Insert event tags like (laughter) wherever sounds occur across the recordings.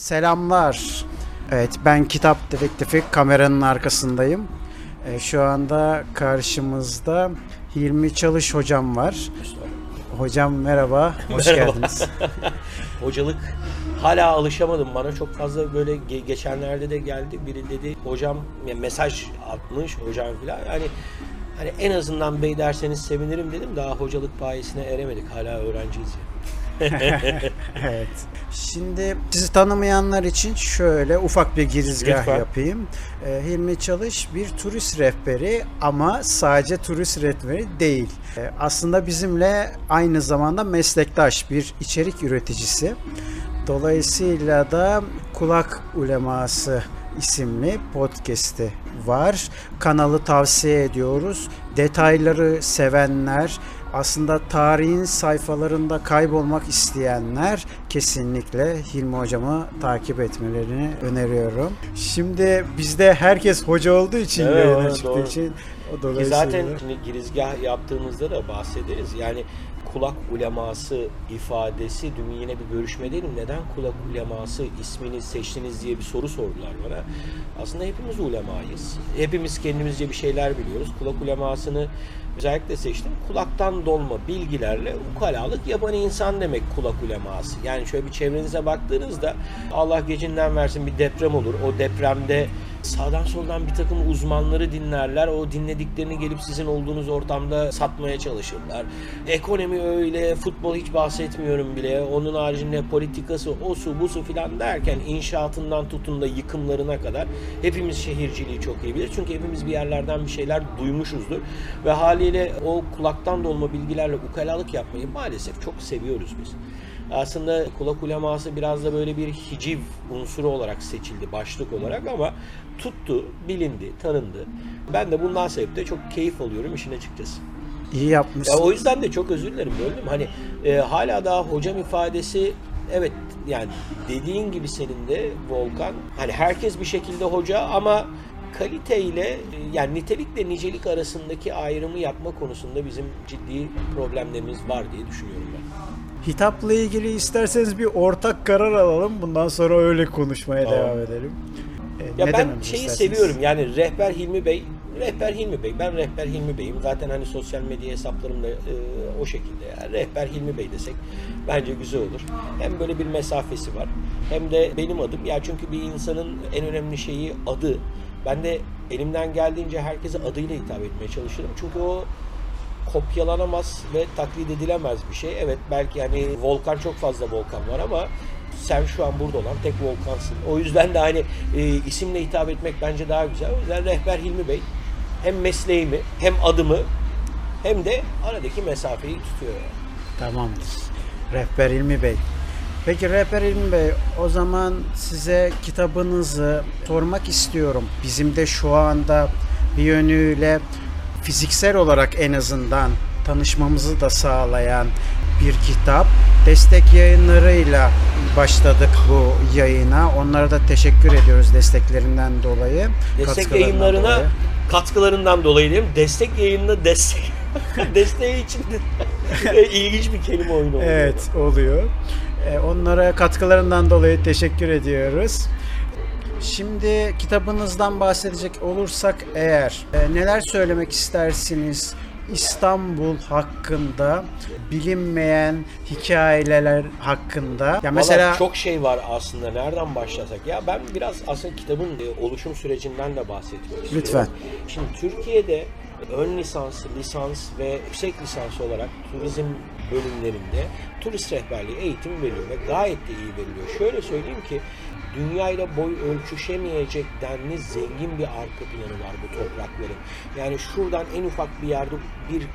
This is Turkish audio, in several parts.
Selamlar. Evet ben kitap dedektifi kameranın arkasındayım. Ee, şu anda karşımızda Hilmi Çalış hocam var. Hocam merhaba, hoş Merhaba. geldiniz. (laughs) Hocalık hala alışamadım bana çok fazla böyle ge- geçenlerde de geldi biri dedi hocam ya mesaj atmış hocam filan yani hani en azından bey derseniz sevinirim dedim daha hocalık payesine eremedik hala öğrenciyiz ya. (laughs) evet. Şimdi sizi tanımayanlar için şöyle ufak bir girizgah Lütfen. yapayım. Ee, Hilmi Çalış bir turist rehberi ama sadece turist rehberi değil. Ee, aslında bizimle aynı zamanda meslektaş bir içerik üreticisi. Dolayısıyla da Kulak Uleması isimli podcast'i var. Kanalı tavsiye ediyoruz. Detayları sevenler, aslında tarihin sayfalarında kaybolmak isteyenler kesinlikle Hilmi hocamı takip etmelerini öneriyorum. Şimdi bizde herkes hoca olduğu için Evet, yayına evet, çıktığı doğru. için o dolayısıyla zaten şimdi girizgah yaptığımızda da bahsederiz. Yani kulak uleması ifadesi dün yine bir görüşmedeydim. Neden kulak uleması ismini seçtiniz diye bir soru sordular bana. Aslında hepimiz ulemayız. Hepimiz kendimizce bir şeyler biliyoruz. Kulak ulemasını özellikle seçtim. Kulaktan dolma bilgilerle ukalalık yapan insan demek kulak uleması. Yani şöyle bir çevrenize baktığınızda Allah gecinden versin bir deprem olur. O depremde sağdan soldan bir takım uzmanları dinlerler. O dinlediklerini gelip sizin olduğunuz ortamda satmaya çalışırlar. Ekonomi öyle, futbol hiç bahsetmiyorum bile. Onun haricinde politikası, o su bu su filan derken inşaatından tutun da yıkımlarına kadar hepimiz şehirciliği çok iyi bilir. Çünkü hepimiz bir yerlerden bir şeyler duymuşuzdur. Ve haliyle o kulaktan dolma bilgilerle ukalalık yapmayı maalesef çok seviyoruz biz. Aslında kulak uleması biraz da böyle bir hiciv unsuru olarak seçildi başlık olarak ama tuttu, bilindi, tanındı. Ben de bundan sebep de çok keyif alıyorum işin açıkçası. iyi Ya yapmışsınız. o yüzden de çok özür dilerim böldüm. Hani e, hala daha hocam ifadesi evet yani dediğin gibi senin de Volkan hani herkes bir şekilde hoca ama kaliteyle e, yani nitelikle nicelik arasındaki ayrımı yapma konusunda bizim ciddi problemlerimiz var diye düşünüyorum ben. Hitapla ilgili isterseniz bir ortak karar alalım. Bundan sonra öyle konuşmaya Tamam. devam edelim. Ee, Ya ne ben şeyi istersiniz? seviyorum yani rehber Hilmi Bey, rehber Hilmi Bey. Ben rehber Hilmi Bey'im. Zaten hani sosyal medya hesaplarımda e, o şekilde. Yani rehber Hilmi Bey desek bence güzel olur. Hem böyle bir mesafesi var hem de benim adım. Ya çünkü bir insanın en önemli şeyi adı. Ben de elimden geldiğince herkese adıyla hitap etmeye çalışırım. Çünkü o kopyalanamaz ve taklit edilemez bir şey. Evet belki yani volkan çok fazla volkan var ama sen şu an burada olan tek volkansın. O yüzden de hani e, isimle hitap etmek bence daha güzel. O yüzden rehber Hilmi Bey hem mesleğimi hem adımı hem de aradaki mesafeyi tutuyor. yani. Tamamdır. Rehber İlmi Bey. Peki Rehber İlmi Bey o zaman size kitabınızı sormak istiyorum. Bizim de şu anda bir yönüyle fiziksel olarak en azından tanışmamızı da sağlayan bir kitap. Destek yayınlarıyla başladık bu yayına. Onlara da teşekkür ediyoruz desteklerinden dolayı. Destek yayınlarına dolayı. katkılarından dolayı mi? Destek yayınına destek. (laughs) Desteği için (laughs) ilginç bir kelime oyunu oluyor. Evet oluyor. Ee, Onlara katkılarından dolayı teşekkür ediyoruz. Şimdi kitabınızdan bahsedecek olursak eğer e, neler söylemek istersiniz İstanbul hakkında bilinmeyen hikayeler hakkında ya Mesela mesela çok şey var aslında. Nereden başlasak? Ya ben biraz aslında kitabın e, oluşum sürecinden de bahsetmek istiyorum. Lütfen. Şimdi Türkiye'de ön lisans, lisans ve yüksek lisans olarak turizm bölümlerinde turist rehberliği eğitim veriliyor ve gayet de iyi veriliyor. Şöyle söyleyeyim ki dünyayla boy ölçüşemeyecek denli zengin bir arka planı var bu toprakların. Yani şuradan en ufak bir yerde bir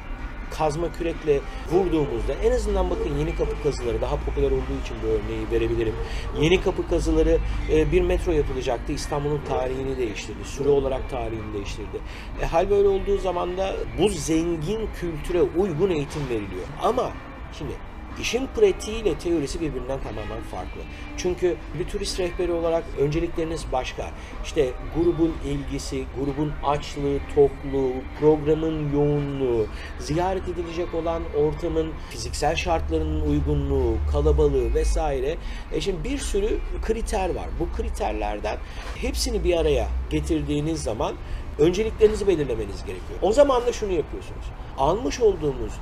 kazma kürekle vurduğumuzda en azından bakın yeni kapı kazıları daha popüler olduğu için bu örneği verebilirim. Yeni kapı kazıları e, bir metro yapılacaktı. İstanbul'un tarihini değiştirdi. Süre olarak tarihini değiştirdi. E, hal böyle olduğu zaman da bu zengin kültüre uygun eğitim veriliyor. Ama şimdi İşin pratiğiyle teorisi birbirinden tamamen farklı. Çünkü bir turist rehberi olarak öncelikleriniz başka. İşte grubun ilgisi, grubun açlığı, tokluğu, programın yoğunluğu, ziyaret edilecek olan ortamın fiziksel şartlarının uygunluğu, kalabalığı vesaire. E şimdi bir sürü kriter var. Bu kriterlerden hepsini bir araya getirdiğiniz zaman önceliklerinizi belirlemeniz gerekiyor. O zaman da şunu yapıyorsunuz. Almış olduğumuz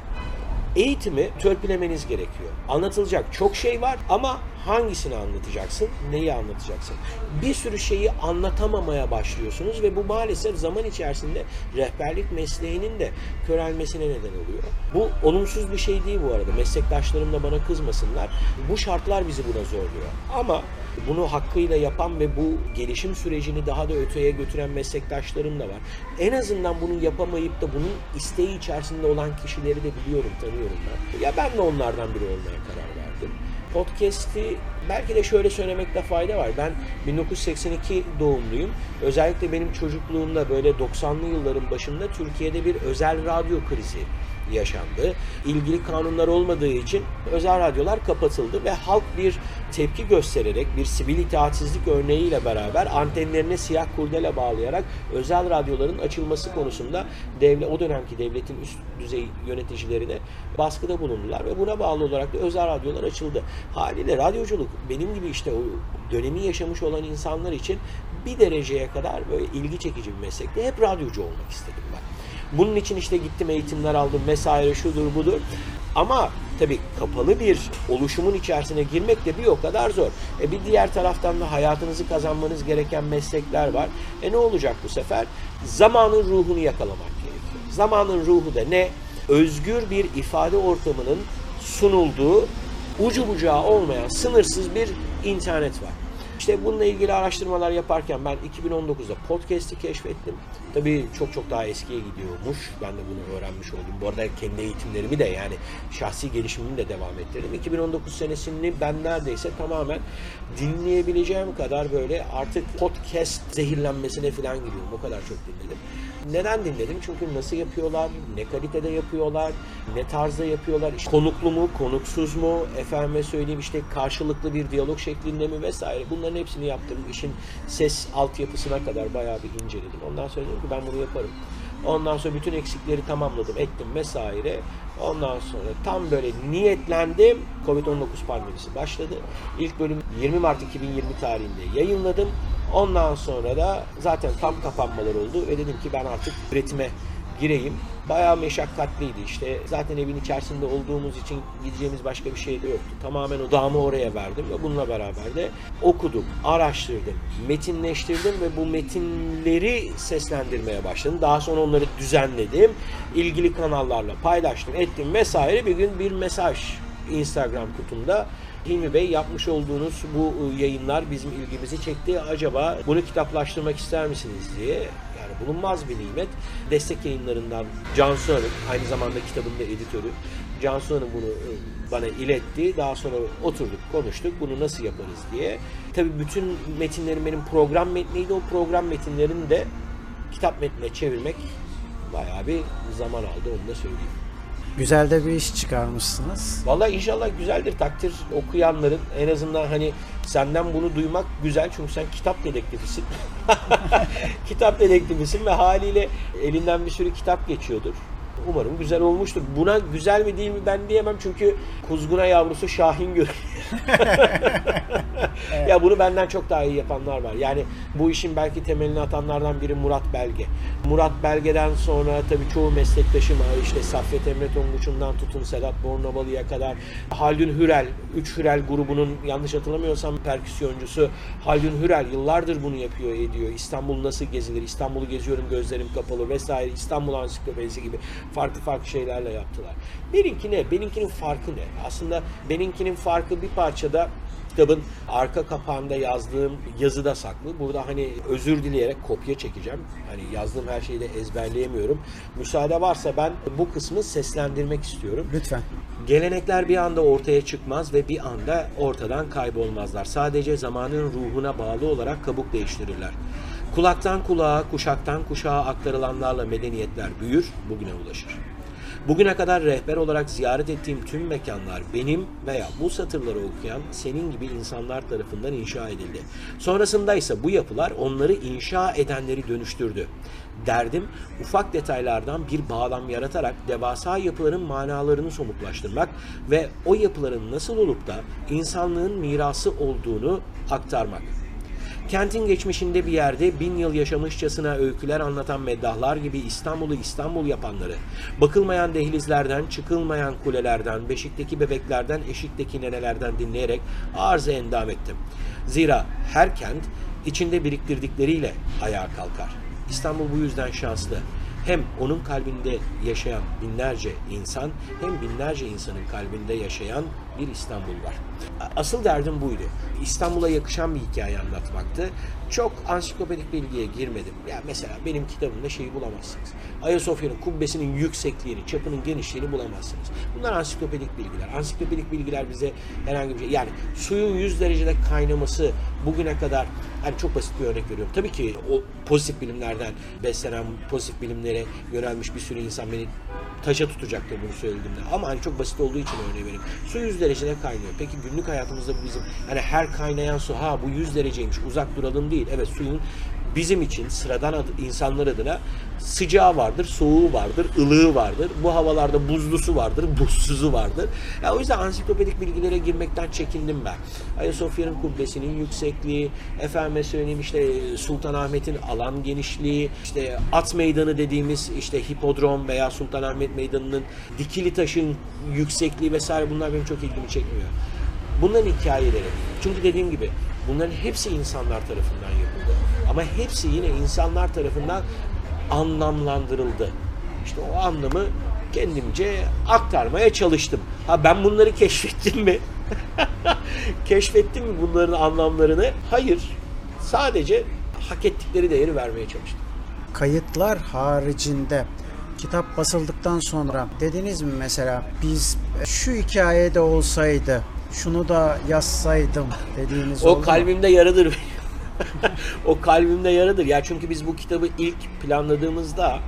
eğitimi törpülemeniz gerekiyor. Anlatılacak çok şey var ama hangisini anlatacaksın, neyi anlatacaksın? Bir sürü şeyi anlatamamaya başlıyorsunuz ve bu maalesef zaman içerisinde rehberlik mesleğinin de körelmesine neden oluyor. Bu olumsuz bir şey değil bu arada. Meslektaşlarım da bana kızmasınlar. Bu şartlar bizi buna zorluyor. Ama bunu hakkıyla yapan ve bu gelişim sürecini daha da öteye götüren meslektaşlarım da var. En azından bunu yapamayıp da bunun isteği içerisinde olan kişileri de biliyorum, tanıyorum ben. Ya ben de onlardan biri olmaya karar verdim. Podcast'i belki de şöyle söylemekte fayda var. Ben 1982 doğumluyum. Özellikle benim çocukluğumda böyle 90'lı yılların başında Türkiye'de bir özel radyo krizi yaşandı. İlgili kanunlar olmadığı için özel radyolar kapatıldı ve halk bir tepki göstererek bir sivil itaatsizlik örneğiyle beraber antenlerine siyah kurdele bağlayarak özel radyoların açılması konusunda devlet o dönemki devletin üst düzey yöneticilerine baskıda bulundular ve buna bağlı olarak da özel radyolar açıldı. Haliyle radyoculuk benim gibi işte o dönemi yaşamış olan insanlar için bir dereceye kadar böyle ilgi çekici bir meslekti. Hep radyocu olmak istedim ben. Bunun için işte gittim eğitimler aldım vesaire şudur budur. Ama tabii kapalı bir oluşumun içerisine girmek de bir o kadar zor. E bir diğer taraftan da hayatınızı kazanmanız gereken meslekler var. E ne olacak bu sefer? Zamanın ruhunu yakalamak gerekiyor. Zamanın ruhu da ne? Özgür bir ifade ortamının sunulduğu ucu bucağı olmayan sınırsız bir internet var. İşte bununla ilgili araştırmalar yaparken ben 2019'da podcast'i keşfettim. Tabii çok çok daha eskiye gidiyormuş. Ben de bunu öğrenmiş oldum. Bu arada kendi eğitimlerimi de yani şahsi gelişimimi de devam ettirdim. 2019 senesini ben neredeyse tamamen dinleyebileceğim kadar böyle artık podcast zehirlenmesine falan giriyorum. O kadar çok dinledim. Neden dinledim? Çünkü nasıl yapıyorlar, ne kalitede yapıyorlar, ne tarzda yapıyorlar, işte konuklu mu, konuksuz mu, efendime söyleyeyim işte karşılıklı bir diyalog şeklinde mi vesaire. Bunların hepsini yaptım. İşin ses altyapısına kadar bayağı bir inceledim. Ondan sonra dedim ki ben bunu yaparım. Ondan sonra bütün eksikleri tamamladım, ettim vesaire. Ondan sonra tam böyle niyetlendim. Covid-19 pandemisi başladı. İlk bölüm 20 Mart 2020 tarihinde yayınladım. Ondan sonra da zaten tam kapanmalar oldu ve dedim ki ben artık üretime gireyim. Bayağı meşakkatliydi işte. Zaten evin içerisinde olduğumuz için gideceğimiz başka bir şey de yoktu. Tamamen odağımı oraya verdim ve bununla beraber de okudum, araştırdım, metinleştirdim ve bu metinleri seslendirmeye başladım. Daha sonra onları düzenledim. ilgili kanallarla paylaştım, ettim vesaire. Bir gün bir mesaj Instagram kutumda Hilmi Bey yapmış olduğunuz bu yayınlar bizim ilgimizi çekti. Acaba bunu kitaplaştırmak ister misiniz diye yani bulunmaz bir nimet. Destek yayınlarından Cansu Hanım, aynı zamanda kitabın da editörü. Cansu Hanım bunu e, bana iletti. Daha sonra oturduk, konuştuk. Bunu nasıl yaparız diye. Tabii bütün metinlerim benim program metniydi. O program metinlerini de kitap metnine çevirmek bayağı bir zaman aldı onu da söyleyeyim. Güzel de bir iş çıkarmışsınız. Vallahi inşallah güzeldir takdir okuyanların en azından hani senden bunu duymak güzel çünkü sen kitap dedektifisin. (laughs) kitap dedektifisin ve haliyle elinden bir sürü kitap geçiyordur. Umarım güzel olmuştur. Buna güzel mi değil mi ben diyemem çünkü kuzguna yavrusu Şahin (laughs) Ya bunu benden çok daha iyi yapanlar var. Yani bu işin belki temelini atanlardan biri Murat Belge. Murat Belge'den sonra tabii çoğu meslektaşım işte Saffet Emre Tonguç'undan tutun Sedat Bornovalı'ya kadar Haldun Hürel, 3 Hürel grubunun yanlış hatırlamıyorsam perküsyoncusu Haldun Hürel yıllardır bunu yapıyor ediyor. İstanbul nasıl gezilir? İstanbul'u geziyorum gözlerim kapalı vesaire. İstanbul Ansiklopedisi gibi farklı farklı şeylerle yaptılar. Benimki ne? Benimkinin farkı ne? Aslında benimkinin farkı bir parçada kitabın arka kapağında yazdığım yazıda saklı. Burada hani özür dileyerek kopya çekeceğim. Hani yazdığım her şeyi de ezberleyemiyorum. Müsaade varsa ben bu kısmı seslendirmek istiyorum. Lütfen. Gelenekler bir anda ortaya çıkmaz ve bir anda ortadan kaybolmazlar. Sadece zamanın ruhuna bağlı olarak kabuk değiştirirler. Kulaktan kulağa, kuşaktan kuşağa aktarılanlarla medeniyetler büyür, bugüne ulaşır. Bugüne kadar rehber olarak ziyaret ettiğim tüm mekanlar benim veya bu satırları okuyan senin gibi insanlar tarafından inşa edildi. Sonrasında ise bu yapılar onları inşa edenleri dönüştürdü. Derdim ufak detaylardan bir bağlam yaratarak devasa yapıların manalarını somutlaştırmak ve o yapıların nasıl olup da insanlığın mirası olduğunu aktarmak. Kentin geçmişinde bir yerde bin yıl yaşamışçasına öyküler anlatan meddahlar gibi İstanbul'u İstanbul yapanları, bakılmayan dehlizlerden, çıkılmayan kulelerden, beşikteki bebeklerden, eşikteki nenelerden dinleyerek arz endam ettim. Zira her kent içinde biriktirdikleriyle ayağa kalkar. İstanbul bu yüzden şanslı. Hem onun kalbinde yaşayan binlerce insan hem binlerce insanın kalbinde yaşayan bir İstanbul var. Asıl derdim buydu. İstanbul'a yakışan bir hikaye anlatmaktı. Çok ansiklopedik bilgiye girmedim. Ya mesela benim kitabımda şeyi bulamazsınız. Ayasofya'nın kubbesinin yüksekliğini, çapının genişliğini bulamazsınız. Bunlar ansiklopedik bilgiler. Ansiklopedik bilgiler bize herhangi bir şey... Yani suyun 100 derecede kaynaması bugüne kadar... Hani çok basit bir örnek veriyorum. Tabii ki o pozitif bilimlerden beslenen, pozitif bilimlere yönelmiş bir sürü insan beni taşa tutacaktır bunu söylediğimde. Ama hani çok basit olduğu için örneği vereyim. Su 100 derecede kaynıyor. Peki günlük hayatımızda bu bizim hani her kaynayan su ha bu 100 dereceymiş uzak duralım değil. Evet suyun bizim için sıradan ad- insanlar adına sıcağı vardır, soğuğu vardır, ılığı vardır. Bu havalarda buzlusu vardır, buzsuzu vardır. Ya o yüzden ansiklopedik bilgilere girmekten çekindim ben. Ayasofya'nın kubbesinin yüksekliği, efendime söyleyeyim işte Sultanahmet'in alan genişliği, işte at meydanı dediğimiz işte hipodrom veya Sultanahmet Meydanı'nın dikili taşın yüksekliği vesaire bunlar benim çok ilgimi çekmiyor. Bunların hikayeleri. Çünkü dediğim gibi bunların hepsi insanlar tarafından yapıldı. Ama hepsi yine insanlar tarafından anlamlandırıldı. İşte o anlamı kendimce aktarmaya çalıştım. Ha ben bunları keşfettim mi? (laughs) keşfettim mi bunların anlamlarını? Hayır. Sadece hak ettikleri değeri vermeye çalıştım. Kayıtlar haricinde kitap basıldıktan sonra dediniz mi mesela biz şu hikayede olsaydı şunu da yazsaydım dediğiniz O oldu mu? kalbimde yaradır benim. (laughs) o kalbimde yaradır. Ya çünkü biz bu kitabı ilk planladığımızda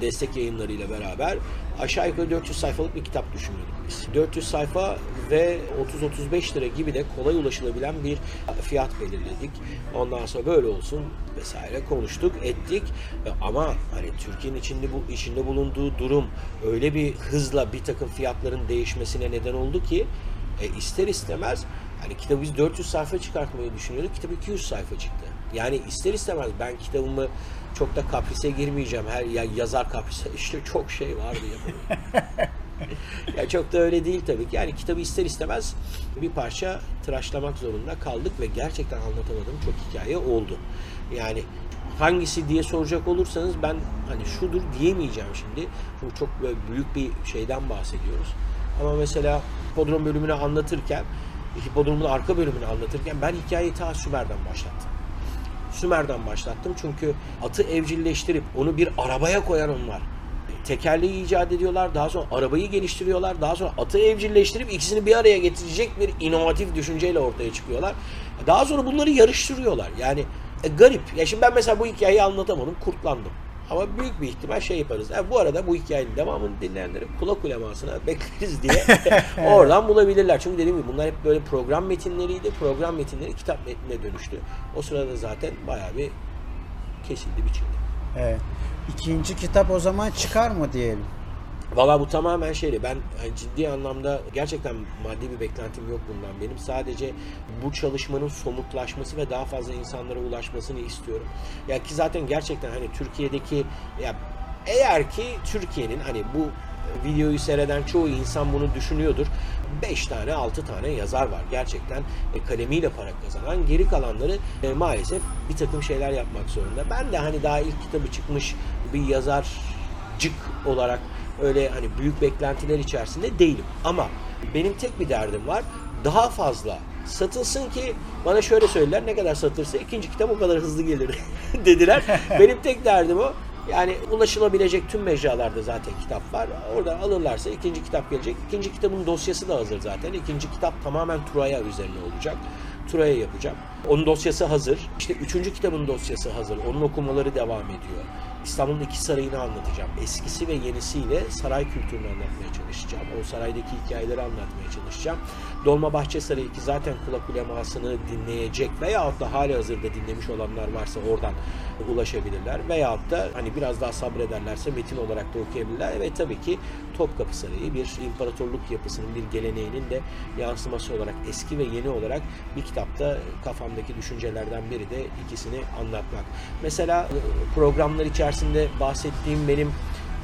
destek yayınlarıyla beraber aşağı yukarı 400 sayfalık bir kitap düşünüyorduk biz. 400 sayfa ve 30-35 lira gibi de kolay ulaşılabilen bir fiyat belirledik. Ondan sonra böyle olsun vesaire konuştuk, ettik. Ama hani Türkiye'nin içinde bu içinde bulunduğu durum öyle bir hızla bir takım fiyatların değişmesine neden oldu ki e, ister istemez hani kitabı biz 400 sayfa çıkartmayı düşünüyorduk. Kitap 200 sayfa çıktı. Yani ister istemez ben kitabımı çok da kaprise girmeyeceğim. Her ya yazar kaprise (laughs) işte çok şey vardı ya. (laughs) ya çok da öyle değil tabii ki. Yani kitabı ister istemez bir parça tıraşlamak zorunda kaldık ve gerçekten anlatamadığım çok hikaye oldu. Yani hangisi diye soracak olursanız ben hani şudur diyemeyeceğim şimdi. Çünkü çok büyük bir şeyden bahsediyoruz. Ama mesela hipodrom bölümünü anlatırken, hipodromun arka bölümünü anlatırken ben hikayeyi ta Sümer'den başlattım. Sümer'den başlattım çünkü atı evcilleştirip onu bir arabaya koyan onlar. Tekerleği icat ediyorlar, daha sonra arabayı geliştiriyorlar, daha sonra atı evcilleştirip ikisini bir araya getirecek bir inovatif düşünceyle ortaya çıkıyorlar. Daha sonra bunları yarıştırıyorlar. Yani e, garip. Ya şimdi ben mesela bu hikayeyi anlatamadım, kurtlandım. Ama büyük bir ihtimal şey yaparız. Ha, bu arada bu hikayenin devamını dinleyenleri kulak ulemasına (laughs) bekleriz diye (laughs) oradan bulabilirler. Çünkü dediğim gibi bunlar hep böyle program metinleriydi. Program metinleri kitap metnine dönüştü. O sırada zaten bayağı bir kesildi biçildi. Evet. İkinci kitap o zaman çıkar mı diyelim? Valla bu tamamen şeydi. Ben yani ciddi anlamda gerçekten maddi bir beklentim yok bundan benim. Sadece bu çalışmanın somutlaşması ve daha fazla insanlara ulaşmasını istiyorum. Ya ki zaten gerçekten hani Türkiye'deki ya eğer ki Türkiye'nin hani bu videoyu seyreden çoğu insan bunu düşünüyordur. 5 tane 6 tane yazar var gerçekten e, kalemiyle para kazanan. Geri kalanları e, maalesef bir takım şeyler yapmak zorunda. Ben de hani daha ilk kitabı çıkmış bir yazarcık olarak öyle hani büyük beklentiler içerisinde değilim. Ama benim tek bir derdim var. Daha fazla satılsın ki bana şöyle söylediler ne kadar satırsa ikinci kitap o kadar hızlı gelir (laughs) dediler. (laughs) Benim tek derdim o. Yani ulaşılabilecek tüm mecralarda zaten kitap var. Orada alırlarsa ikinci kitap gelecek. İkinci kitabın dosyası da hazır zaten. İkinci kitap tamamen Turaya üzerine olacak. Turaya yapacağım. Onun dosyası hazır. İşte üçüncü kitabın dosyası hazır. Onun okumaları devam ediyor. İstanbul'un iki sarayını anlatacağım. Eskisi ve yenisiyle saray kültürünü anlatmaya çalışacağım. O saraydaki hikayeleri anlatmaya çalışacağım. Dolmabahçe Sarayı ki zaten kulak ulemasını dinleyecek veyahut da hali hazırda dinlemiş olanlar varsa oradan ulaşabilirler. Veyahut da hani biraz daha sabrederlerse metin olarak da okuyabilirler. Ve tabii ki Topkapı Sarayı bir imparatorluk yapısının, bir geleneğinin de yansıması olarak eski ve yeni olarak bir kitapta kafamdaki düşüncelerden biri de ikisini anlatmak. Mesela programlar içerisinde bahsettiğim benim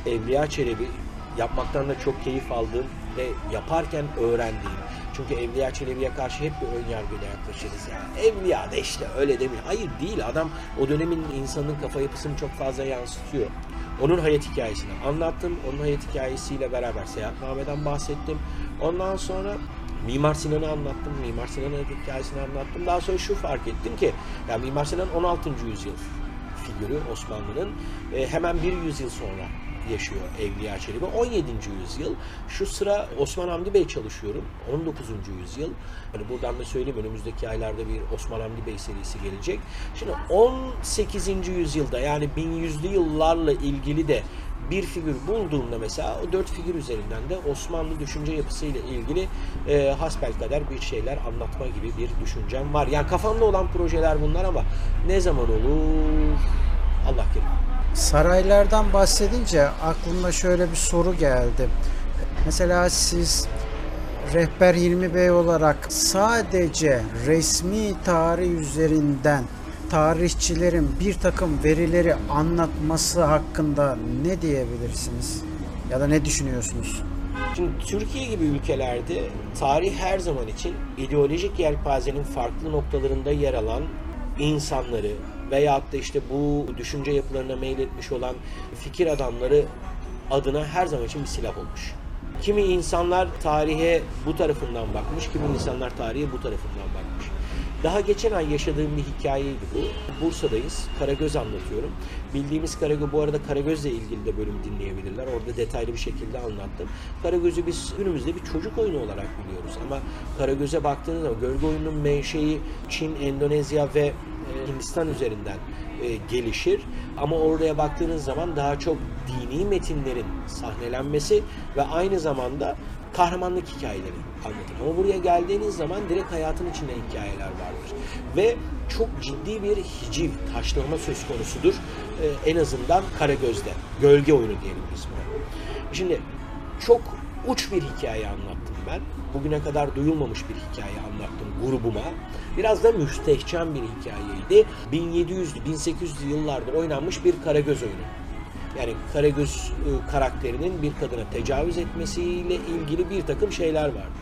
Evliya Çelebi yapmaktan da çok keyif aldığım ve yaparken öğrendiğim. Çünkü Evliya Çelebi'ye karşı hep bir ön yargıyla yaklaşırız. Yani Evliya da işte öyle demiyor. Hayır değil adam o dönemin insanın kafa yapısını çok fazla yansıtıyor. Onun hayat hikayesini anlattım. Onun hayat hikayesiyle beraber Seyahatname'den bahsettim. Ondan sonra Mimar Sinan'ı anlattım. Mimar Sinan'ın hikayesini anlattım. Daha sonra şu fark ettim ki yani Mimar Sinan 16. yüzyıl figürü Osmanlı'nın e, hemen bir yüzyıl sonra yaşıyor Evliya Çelebi. 17. yüzyıl. Şu sıra Osman Hamdi Bey çalışıyorum. 19. yüzyıl. Hani buradan da söyleyeyim önümüzdeki aylarda bir Osman Hamdi Bey serisi gelecek. Şimdi 18. yüzyılda yani 1100'lü yıllarla ilgili de bir figür bulduğumda mesela o dört figür üzerinden de Osmanlı düşünce yapısıyla ilgili e, hasbelkader bir şeyler anlatma gibi bir düşüncem var. Yani kafamda olan projeler bunlar ama ne zaman olur Allah kerim. Saraylardan bahsedince aklıma şöyle bir soru geldi. Mesela siz rehber Hilmi Bey olarak sadece resmi tarih üzerinden tarihçilerin bir takım verileri anlatması hakkında ne diyebilirsiniz? Ya da ne düşünüyorsunuz? Şimdi Türkiye gibi ülkelerde tarih her zaman için ideolojik yelpazenin farklı noktalarında yer alan insanları veyahut da işte bu düşünce yapılarına meyletmiş olan fikir adamları adına her zaman için bir silah olmuş. Kimi insanlar tarihe bu tarafından bakmış, kimi insanlar tarihe bu tarafından bakmış. Daha geçen ay yaşadığım bir hikayeydi bu. Bursa'dayız. Karagöz anlatıyorum. Bildiğimiz Karagöz, bu arada Karagöz'le ilgili de bölüm dinleyebilirler. Orada detaylı bir şekilde anlattım. Karagöz'ü biz günümüzde bir çocuk oyunu olarak biliyoruz. Ama Karagöz'e baktığınız zaman gölge oyununun menşei Çin, Endonezya ve e, Hindistan üzerinden e, gelişir. Ama oraya baktığınız zaman daha çok dini metinlerin sahnelenmesi ve aynı zamanda kahramanlık hikayeleri anlatır. Ama buraya geldiğiniz zaman direkt hayatın içinde hikayeler vardır. Ve çok ciddi bir hiciv, taşlama söz konusudur. Ee, en azından Karagöz'de. Gölge oyunu diyelim biz buna. Şimdi çok uç bir hikaye anlattım ben. Bugüne kadar duyulmamış bir hikaye anlattım grubuma. Biraz da müstehcen bir hikayeydi. 1700'lü, 1800'lü yıllardır oynanmış bir Karagöz oyunu. Yani Karagöz e, karakterinin bir kadına tecavüz etmesiyle ilgili bir takım şeyler vardı.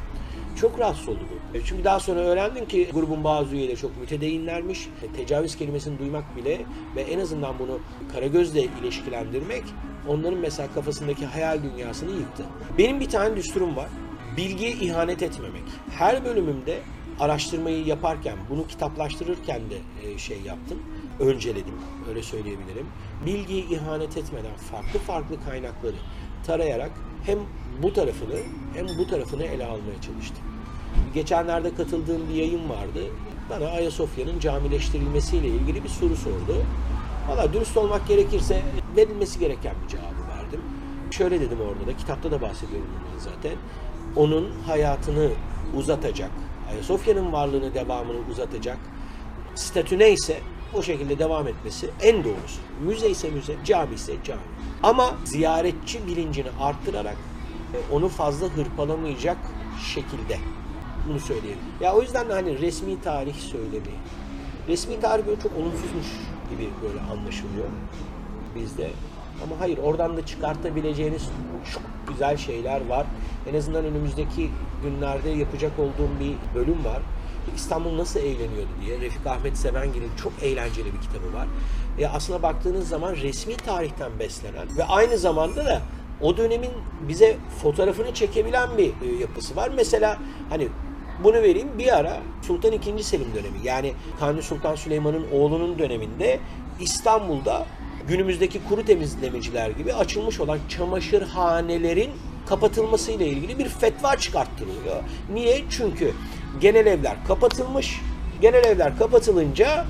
Çok rahatsız oldu bu. E, Çünkü daha sonra öğrendim ki grubun bazı üyeleri çok mütedeyinlermiş. E, Tecavüz kelimesini duymak bile ve en azından bunu Karagöz'le ilişkilendirmek onların mesela kafasındaki hayal dünyasını yıktı. Benim bir tane düsturum var. Bilgiye ihanet etmemek. Her bölümümde araştırmayı yaparken, bunu kitaplaştırırken de e, şey yaptım. Önceledim, öyle söyleyebilirim. Bilgiye ihanet etmeden farklı farklı kaynakları tarayarak hem bu tarafını hem bu tarafını ele almaya çalıştım. Geçenlerde katıldığım bir yayın vardı. Bana Ayasofya'nın camileştirilmesiyle ilgili bir soru sordu. Valla dürüst olmak gerekirse verilmesi gereken bir cevabı verdim. Şöyle dedim orada da, kitapta da bahsediyorum bundan zaten. Onun hayatını uzatacak, Ayasofya'nın varlığını, devamını uzatacak statü neyse o şekilde devam etmesi en doğrusu. Müze ise müze, cami ise cami. Ama ziyaretçi bilincini arttırarak e, onu fazla hırpalamayacak şekilde bunu söyleyeyim. Ya o yüzden de hani resmi tarih söylemi. Resmi tarih böyle çok olumsuzmuş gibi böyle anlaşılıyor bizde. Ama hayır oradan da çıkartabileceğiniz çok güzel şeyler var. En azından önümüzdeki günlerde yapacak olduğum bir bölüm var. İstanbul nasıl eğleniyordu diye Refik Ahmet Sevengil'in çok eğlenceli bir kitabı var. E aslına baktığınız zaman resmi tarihten beslenen ve aynı zamanda da o dönemin bize fotoğrafını çekebilen bir e, yapısı var. Mesela hani bunu vereyim bir ara Sultan II. Selim dönemi yani Kanuni Sultan Süleyman'ın oğlunun döneminde İstanbul'da günümüzdeki kuru temizlemeciler gibi açılmış olan çamaşırhanelerin kapatılmasıyla ilgili bir fetva çıkarttırılıyor. Niye? Çünkü genel evler kapatılmış. Genel evler kapatılınca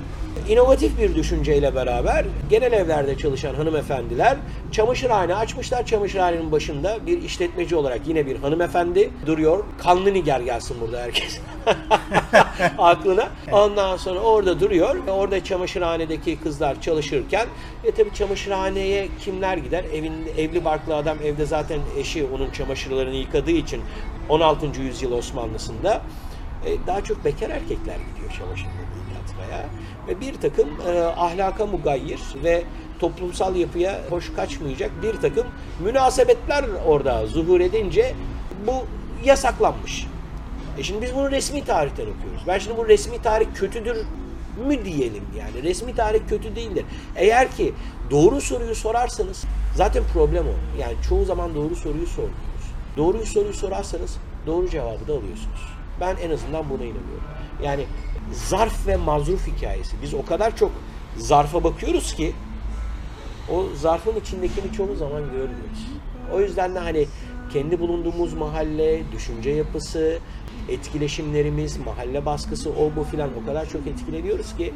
İnovatif bir düşünceyle beraber genel evlerde çalışan hanımefendiler çamaşırhane açmışlar. Çamaşırhanenin başında bir işletmeci olarak yine bir hanımefendi duruyor. Kanlı niger gelsin burada herkes. (laughs) aklına. Ondan sonra orada duruyor. Orada çamaşırhanedeki kızlar çalışırken e tabi çamaşırhaneye kimler gider? Evin evli barklı adam evde zaten eşi onun çamaşırlarını yıkadığı için 16. yüzyıl Osmanlısında e, daha çok bekar erkekler gidiyor çamaşırları yıkatmaya ve bir takım e, ahlaka mugayyir ve toplumsal yapıya hoş kaçmayacak bir takım münasebetler orada zuhur edince bu yasaklanmış. E şimdi biz bunu resmi tarihten okuyoruz. Ben şimdi bu resmi tarih kötüdür mü diyelim yani. Resmi tarih kötü değildir. Eğer ki doğru soruyu sorarsanız zaten problem o. Yani çoğu zaman doğru soruyu sormuyoruz. Doğru soruyu sorarsanız doğru cevabı da alıyorsunuz. Ben en azından buna inanıyorum. Yani zarf ve mazruf hikayesi. Biz o kadar çok zarfa bakıyoruz ki o zarfın içindekini çoğu zaman görmüyoruz. O yüzden de hani kendi bulunduğumuz mahalle, düşünce yapısı, etkileşimlerimiz, mahalle baskısı, o bu filan o kadar çok etkileniyoruz ki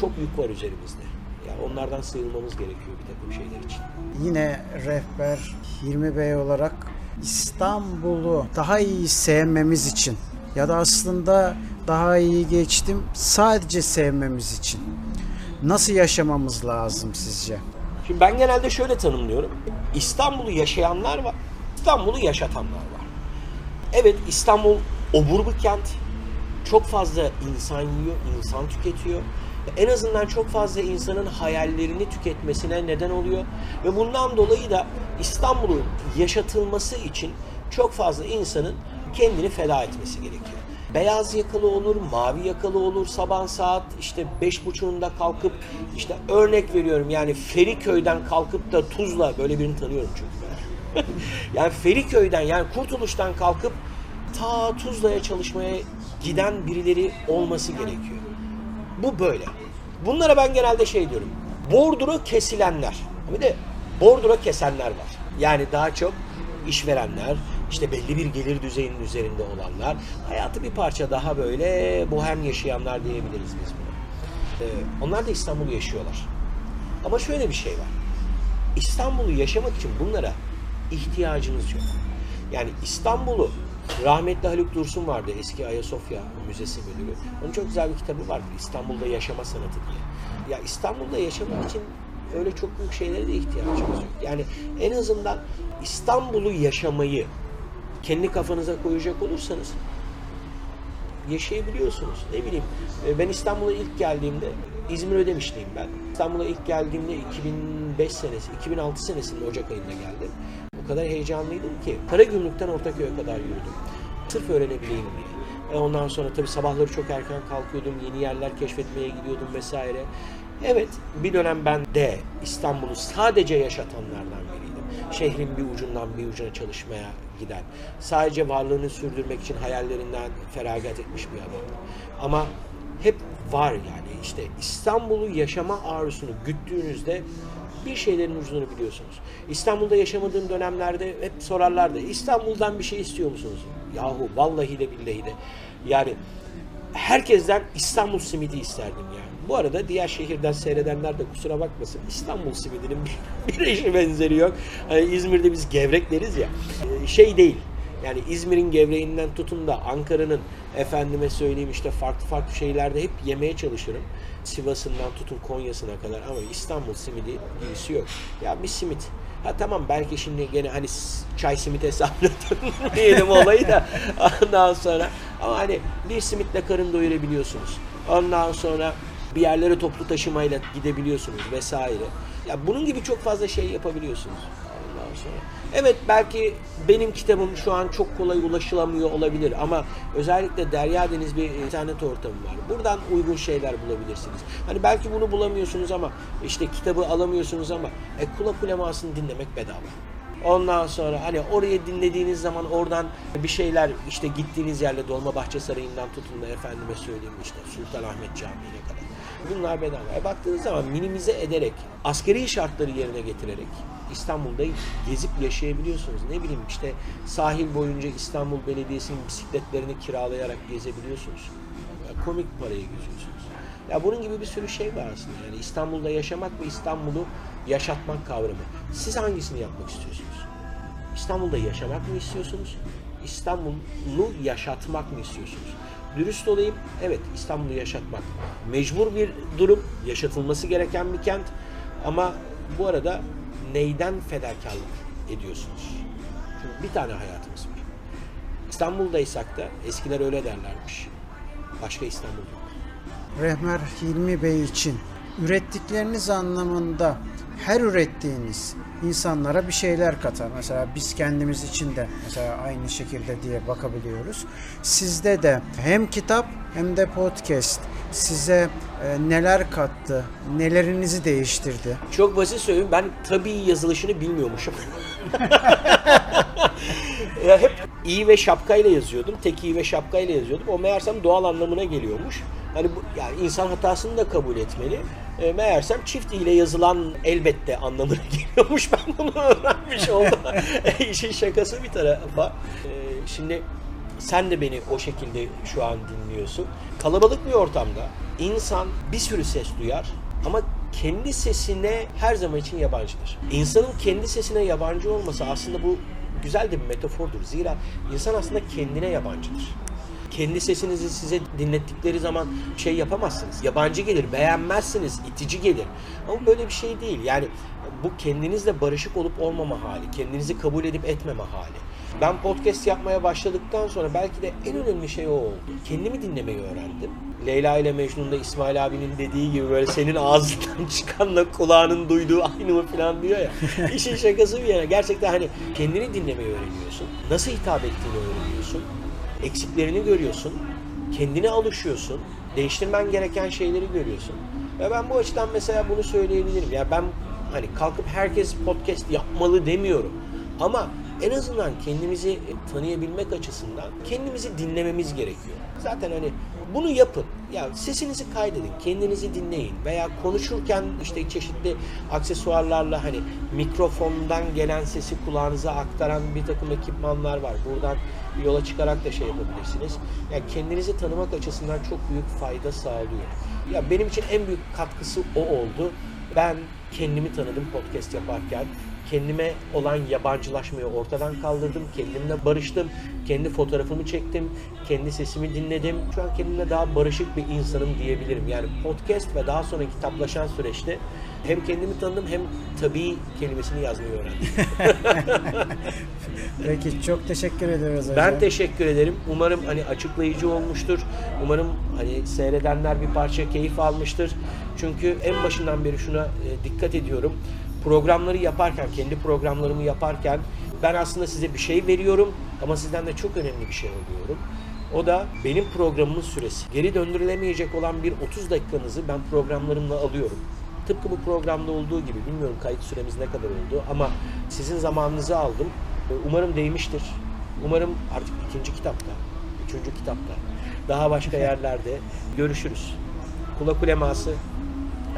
çok yük var üzerimizde. Yani onlardan sıyrılmamız gerekiyor bir takım şeyler için. Yine rehber Hilmi Bey olarak İstanbul'u daha iyi sevmemiz için ya da aslında daha iyi geçtim sadece sevmemiz için nasıl yaşamamız lazım sizce? Şimdi ben genelde şöyle tanımlıyorum. İstanbul'u yaşayanlar var, İstanbul'u yaşatanlar var. Evet İstanbul obur bir kent. Çok fazla insan yiyor, insan tüketiyor. En azından çok fazla insanın hayallerini tüketmesine neden oluyor. Ve bundan dolayı da İstanbul'un yaşatılması için çok fazla insanın kendini feda etmesi gerekiyor. Beyaz yakalı olur, mavi yakalı olur sabah saat işte beş buçuğunda kalkıp işte örnek veriyorum yani Feriköy'den kalkıp da Tuzla böyle birini tanıyorum çünkü ben. (laughs) yani Feriköy'den yani Kurtuluş'tan kalkıp ta Tuzla'ya çalışmaya giden birileri olması gerekiyor. Bu böyle. Bunlara ben genelde şey diyorum. Bordura kesilenler. Bir de bordura kesenler var. Yani daha çok işverenler, işte belli bir gelir düzeyinin üzerinde olanlar, hayatı bir parça daha böyle bohem yaşayanlar diyebiliriz biz buna. Ee, onlar da İstanbul'u yaşıyorlar. Ama şöyle bir şey var. İstanbul'u yaşamak için bunlara ihtiyacınız yok. Yani İstanbul'u rahmetli Haluk Dursun vardı eski Ayasofya Müzesi müdürü. Onun çok güzel bir kitabı vardı İstanbul'da yaşama sanatı diye. Ya İstanbul'da yaşamak için öyle çok büyük şeylere de ihtiyacımız yok. Yani en azından İstanbul'u yaşamayı kendi kafanıza koyacak olursanız yaşayabiliyorsunuz. Ne bileyim e, ben İstanbul'a ilk geldiğimde İzmir Ödemişliyim ben. İstanbul'a ilk geldiğimde 2005 senesi, 2006 senesinde Ocak ayında geldim. O kadar heyecanlıydım ki Karagümrük'ten Ortaköy'e kadar yürüdüm. Sırf öğrenebileyim diye. E ondan sonra tabii sabahları çok erken kalkıyordum, yeni yerler keşfetmeye gidiyordum vesaire. Evet, bir dönem ben de İstanbul'u sadece yaşatanlardan biriydim. Şehrin bir ucundan bir ucuna çalışmaya giden, sadece varlığını sürdürmek için hayallerinden feragat etmiş bir adamdım. Ama hep var yani işte İstanbul'u yaşama arzusunu güttüğünüzde bir şeylerin ucunu biliyorsunuz. İstanbul'da yaşamadığım dönemlerde hep sorarlardı. İstanbul'dan bir şey istiyor musunuz? Yahu vallahi de billahi de. Yani herkesten İstanbul simidi isterdim yani. Bu arada diğer şehirden seyredenler de kusura bakmasın. İstanbul simidinin (laughs) bir, eşi benzeri yok. Hani İzmir'de biz gevrek deriz ya. Ee, Şey değil. Yani İzmir'in gevreğinden tutun da Ankara'nın efendime söyleyeyim işte farklı farklı şeylerde hep yemeye çalışırım. Sivas'ından tutun Konya'sına kadar ama İstanbul simidi gibisi yok. Ya bir simit. Ha tamam belki şimdi gene hani çay simit hesabına diyelim (laughs) olayı da ondan sonra ama hani bir simitle karın doyurabiliyorsunuz. Ondan sonra bir yerlere toplu taşımayla gidebiliyorsunuz vesaire. Ya bunun gibi çok fazla şey yapabiliyorsunuz. Ondan sonra. Evet belki benim kitabım şu an çok kolay ulaşılamıyor olabilir ama özellikle Derya Deniz bir internet ortamı var. Buradan uygun şeyler bulabilirsiniz. Hani belki bunu bulamıyorsunuz ama işte kitabı alamıyorsunuz ama e, kulak ulemasını dinlemek bedava. Ondan sonra hani orayı dinlediğiniz zaman oradan bir şeyler işte gittiğiniz yerle Dolmabahçe Sarayı'ndan tutun da efendime söyleyeyim işte Sultanahmet Camii'ne kadar. Bunlar bedava. E baktığınız zaman minimize ederek, askeri şartları yerine getirerek İstanbul'da gezip yaşayabiliyorsunuz. Ne bileyim işte sahil boyunca İstanbul Belediyesi'nin bisikletlerini kiralayarak gezebiliyorsunuz. Ya komik parayı geziyorsunuz. Ya bunun gibi bir sürü şey var aslında. Yani İstanbul'da yaşamak ve İstanbul'u yaşatmak kavramı. Siz hangisini yapmak istiyorsunuz? İstanbul'da yaşamak mı istiyorsunuz? İstanbul'u yaşatmak mı istiyorsunuz? Dürüst olayım, evet İstanbul'u yaşatmak mecbur bir durum, yaşatılması gereken bir kent. Ama bu arada neyden fedakarlık ediyorsunuz? Çünkü bir tane hayatımız var. İstanbul'daysak da eskiler öyle derlermiş. Başka İstanbul yok. Rehber Hilmi Bey için ürettikleriniz anlamında her ürettiğiniz insanlara bir şeyler katar. Mesela biz kendimiz için de mesela aynı şekilde diye bakabiliyoruz. Sizde de hem kitap hem de podcast size e, neler kattı, nelerinizi değiştirdi? Çok basit söyleyeyim ben tabii yazılışını bilmiyormuşum. (laughs) ya hep iyi ve şapkayla yazıyordum. Tek iyi ve şapkayla yazıyordum. O meğersem doğal anlamına geliyormuş. Hani bu, yani insan hatasını da kabul etmeli. E, meğersem çift ile yazılan elbette anlamına (laughs) geliyormuş. Ben bunu öğrenmiş oldum. (laughs) E, İşin şakası bir tarafa. E, şimdi sen de beni o şekilde şu an dinliyorsun. Kalabalık bir ortamda insan bir sürü ses duyar ama kendi sesine her zaman için yabancıdır. İnsanın kendi sesine yabancı olması aslında bu güzel de bir metafordur. Zira insan aslında kendine yabancıdır. Kendi sesinizi size dinlettikleri zaman şey yapamazsınız. Yabancı gelir, beğenmezsiniz, itici gelir. Ama böyle bir şey değil. Yani bu kendinizle barışık olup olmama hali, kendinizi kabul edip etmeme hali. Ben podcast yapmaya başladıktan sonra belki de en önemli şey o oldu. Kendimi dinlemeyi öğrendim. Leyla ile Mecnun'da İsmail abinin dediği gibi böyle senin ağzından (laughs) çıkanla kulağının duyduğu aynı mı falan diyor ya. (laughs) İşin şakası bir yana. Gerçekten hani kendini dinlemeyi öğreniyorsun. Nasıl hitap ettiğini öğreniyorsun. Eksiklerini görüyorsun. Kendine alışıyorsun. Değiştirmen gereken şeyleri görüyorsun. Ve ben bu açıdan mesela bunu söyleyebilirim. Ya ben hani kalkıp herkes podcast yapmalı demiyorum. Ama en azından kendimizi tanıyabilmek açısından kendimizi dinlememiz gerekiyor. Zaten hani bunu yapın. Ya sesinizi kaydedin, kendinizi dinleyin veya konuşurken işte çeşitli aksesuarlarla hani mikrofondan gelen sesi kulağınıza aktaran bir takım ekipmanlar var. Buradan yola çıkarak da şey yapabilirsiniz. Ya kendinizi tanımak açısından çok büyük fayda sağlıyor. Ya benim için en büyük katkısı o oldu. Ben kendimi tanıdım podcast yaparken kendime olan yabancılaşmayı ortadan kaldırdım. Kendimle barıştım. Kendi fotoğrafımı çektim. Kendi sesimi dinledim. Şu an kendimle daha barışık bir insanım diyebilirim. Yani podcast ve daha sonra kitaplaşan süreçte hem kendimi tanıdım hem tabii kelimesini yazmayı öğrendim. (laughs) Peki çok teşekkür ederiz hocam. Ben teşekkür ederim. Umarım hani açıklayıcı olmuştur. Umarım hani seyredenler bir parça keyif almıştır. Çünkü en başından beri şuna e, dikkat ediyorum. Programları yaparken, kendi programlarımı yaparken ben aslında size bir şey veriyorum ama sizden de çok önemli bir şey alıyorum. O da benim programımın süresi. Geri döndürülemeyecek olan bir 30 dakikanızı ben programlarımla alıyorum. Tıpkı bu programda olduğu gibi bilmiyorum kayıt süremiz ne kadar oldu ama sizin zamanınızı aldım. Umarım değmiştir. Umarım artık ikinci kitapta, üçüncü kitapta, daha başka yerlerde görüşürüz. Kulak uleması,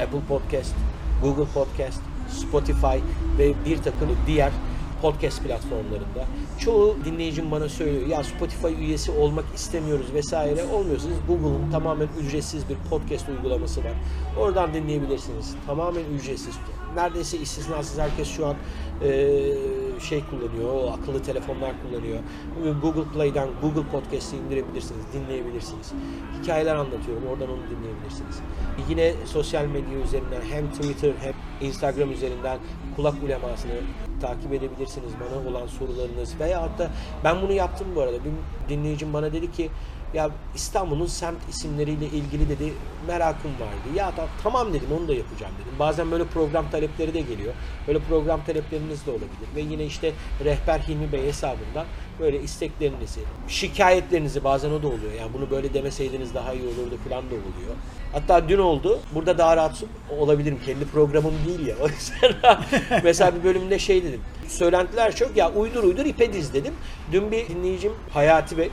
Apple Podcast, Google Podcast, Spotify ve bir takım diğer podcast platformlarında. Çoğu dinleyicim bana söylüyor ya Spotify üyesi olmak istemiyoruz vesaire olmuyorsunuz. Google'un tamamen ücretsiz bir podcast uygulaması var. Oradan dinleyebilirsiniz. Tamamen ücretsiz. Neredeyse istisnasız herkes şu an eee, şey kullanıyor, akıllı telefonlar kullanıyor. Google Play'den Google Podcast'i indirebilirsiniz, dinleyebilirsiniz. Hikayeler anlatıyorum, oradan onu dinleyebilirsiniz. Yine sosyal medya üzerinden hem Twitter hem Instagram üzerinden kulak ulemasını takip edebilirsiniz bana olan sorularınız veya hatta ben bunu yaptım bu arada. Bir dinleyicim bana dedi ki ya İstanbul'un semt isimleriyle ilgili dedi merakım vardı. Ya da tamam dedim onu da yapacağım dedim. Bazen böyle program talepleri de geliyor. Böyle program talepleriniz de olabilir. Ve yine işte rehber Hilmi Bey hesabından böyle isteklerinizi, şikayetlerinizi bazen o da oluyor. Yani bunu böyle demeseydiniz daha iyi olurdu falan da oluyor. Hatta dün oldu. Burada daha rahat olabilirim. Kendi programım değil ya. (laughs) O (laughs) mesela bir bölümde şey dedim. Söylentiler çok ya uydur uydur ipe diz dedim. Dün bir dinleyicim Hayati Bey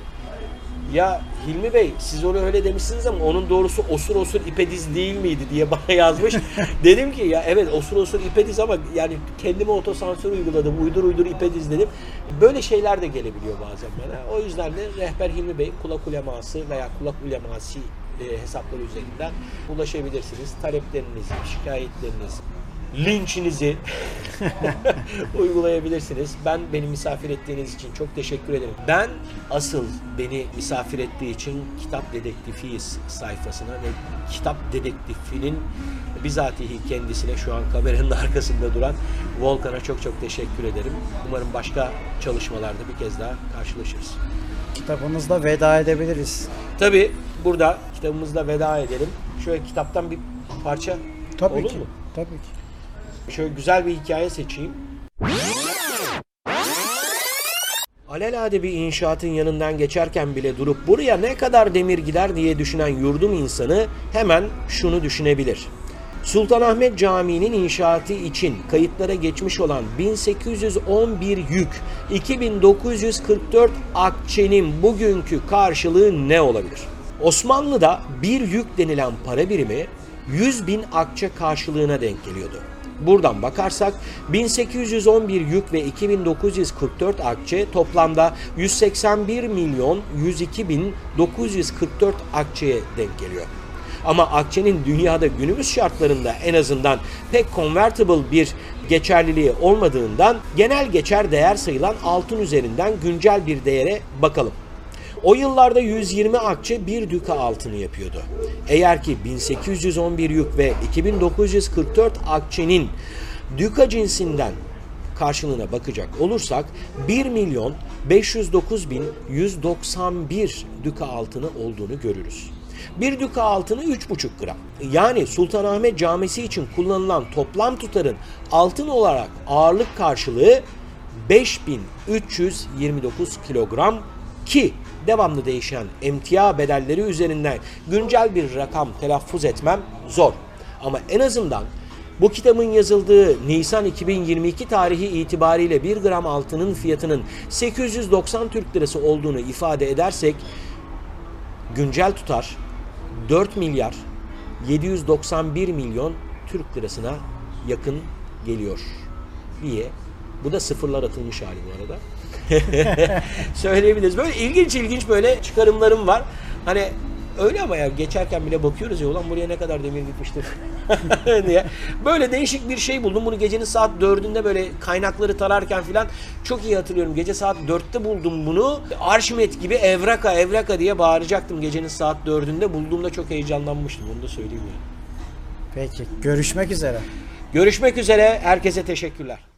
ya Hilmi Bey siz onu öyle demişsiniz ama onun doğrusu osur osur ipediz değil miydi diye (laughs) bana yazmış. dedim ki ya evet osur osur ipediz ama yani kendime otosansör uyguladım. Uydur uydur ipediz dedim. Böyle şeyler de gelebiliyor bazen bana. O yüzden de rehber Hilmi Bey kulak uleması veya kulak uleması e, hesapları üzerinden ulaşabilirsiniz. Taleplerinizi, şikayetlerinizi, linçinizi (laughs) uygulayabilirsiniz. Ben beni misafir ettiğiniz için çok teşekkür ederim. Ben asıl beni misafir ettiği için Kitap Dedektifiyiz sayfasına ve Kitap Dedektifinin bizatihi kendisine şu an kameranın (laughs) arkasında duran Volkan'a çok çok teşekkür ederim. Umarım başka çalışmalarda bir kez daha karşılaşırız. Kitabınızda veda edebiliriz. Tabii burada kitabımızla veda edelim. Şöyle kitaptan bir parça Tabii olur ki. mu? Tabii ki. Şöyle güzel bir hikaye seçeyim. Alelade bir inşaatın yanından geçerken bile durup buraya ne kadar demir gider diye düşünen yurdum insanı hemen şunu düşünebilir. Sultanahmet Camii'nin inşaatı için kayıtlara geçmiş olan 1811 yük, 2944 akçenin bugünkü karşılığı ne olabilir? Osmanlı'da bir yük denilen para birimi 100 bin akçe karşılığına denk geliyordu. Buradan bakarsak 1811 yük ve 2944 akçe toplamda 181 milyon 102 bin 944 akçeye denk geliyor. Ama akçenin dünyada günümüz şartlarında en azından pek convertible bir geçerliliği olmadığından genel geçer değer sayılan altın üzerinden güncel bir değere bakalım. O yıllarda 120 akçe bir düka altını yapıyordu. Eğer ki 1811 yük ve 2944 akçenin düka cinsinden karşılığına bakacak olursak 1 milyon 509 bin 191 düka altını olduğunu görürüz. Bir düka altını 3,5 gram. Yani Sultanahmet Camisi için kullanılan toplam tutarın altın olarak ağırlık karşılığı 5329 kilogram ki devamlı değişen emtia bedelleri üzerinden güncel bir rakam telaffuz etmem zor. Ama en azından bu kitabın yazıldığı Nisan 2022 tarihi itibariyle 1 gram altının fiyatının 890 Türk Lirası olduğunu ifade edersek güncel tutar 4 milyar 791 milyon Türk Lirasına yakın geliyor diye. Bu da sıfırlar atılmış hali bu arada. (laughs) Söyleyebiliriz. Böyle ilginç ilginç böyle çıkarımlarım var. Hani öyle ama ya geçerken bile bakıyoruz ya ulan buraya ne kadar demir gitmiştir (laughs) diye. Böyle değişik bir şey buldum. Bunu gecenin saat dördünde böyle kaynakları tararken filan çok iyi hatırlıyorum. Gece saat dörtte buldum bunu. Arşimet gibi evraka evraka diye bağıracaktım gecenin saat dördünde. Bulduğumda çok heyecanlanmıştım. Onu da söyleyeyim yani. Peki. Görüşmek üzere. Görüşmek üzere. Herkese teşekkürler.